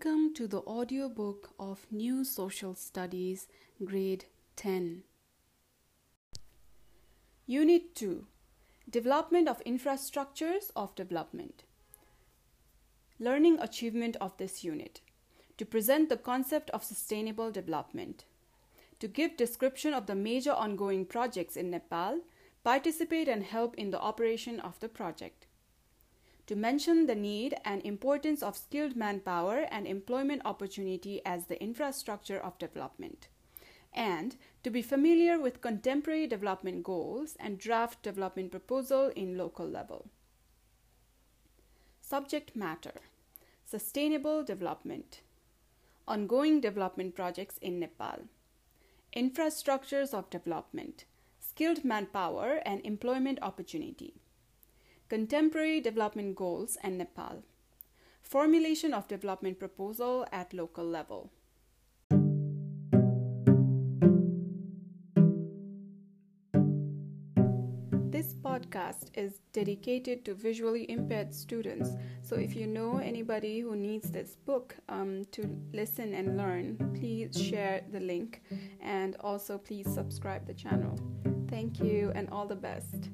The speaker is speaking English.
to the audiobook of New Social Studies, Grade 10. Unit 2 Development of Infrastructures of Development. Learning achievement of this unit. To present the concept of sustainable development. To give description of the major ongoing projects in Nepal, participate and help in the operation of the project to mention the need and importance of skilled manpower and employment opportunity as the infrastructure of development, and to be familiar with contemporary development goals and draft development proposal in local level. Subject matter. Sustainable development, ongoing development projects in Nepal, infrastructures of development, skilled manpower and employment opportunity Contemporary Development Goals and Nepal. Formulation of development proposal at local level. This podcast is dedicated to visually impaired students. So, if you know anybody who needs this book um, to listen and learn, please share the link and also please subscribe the channel. Thank you and all the best.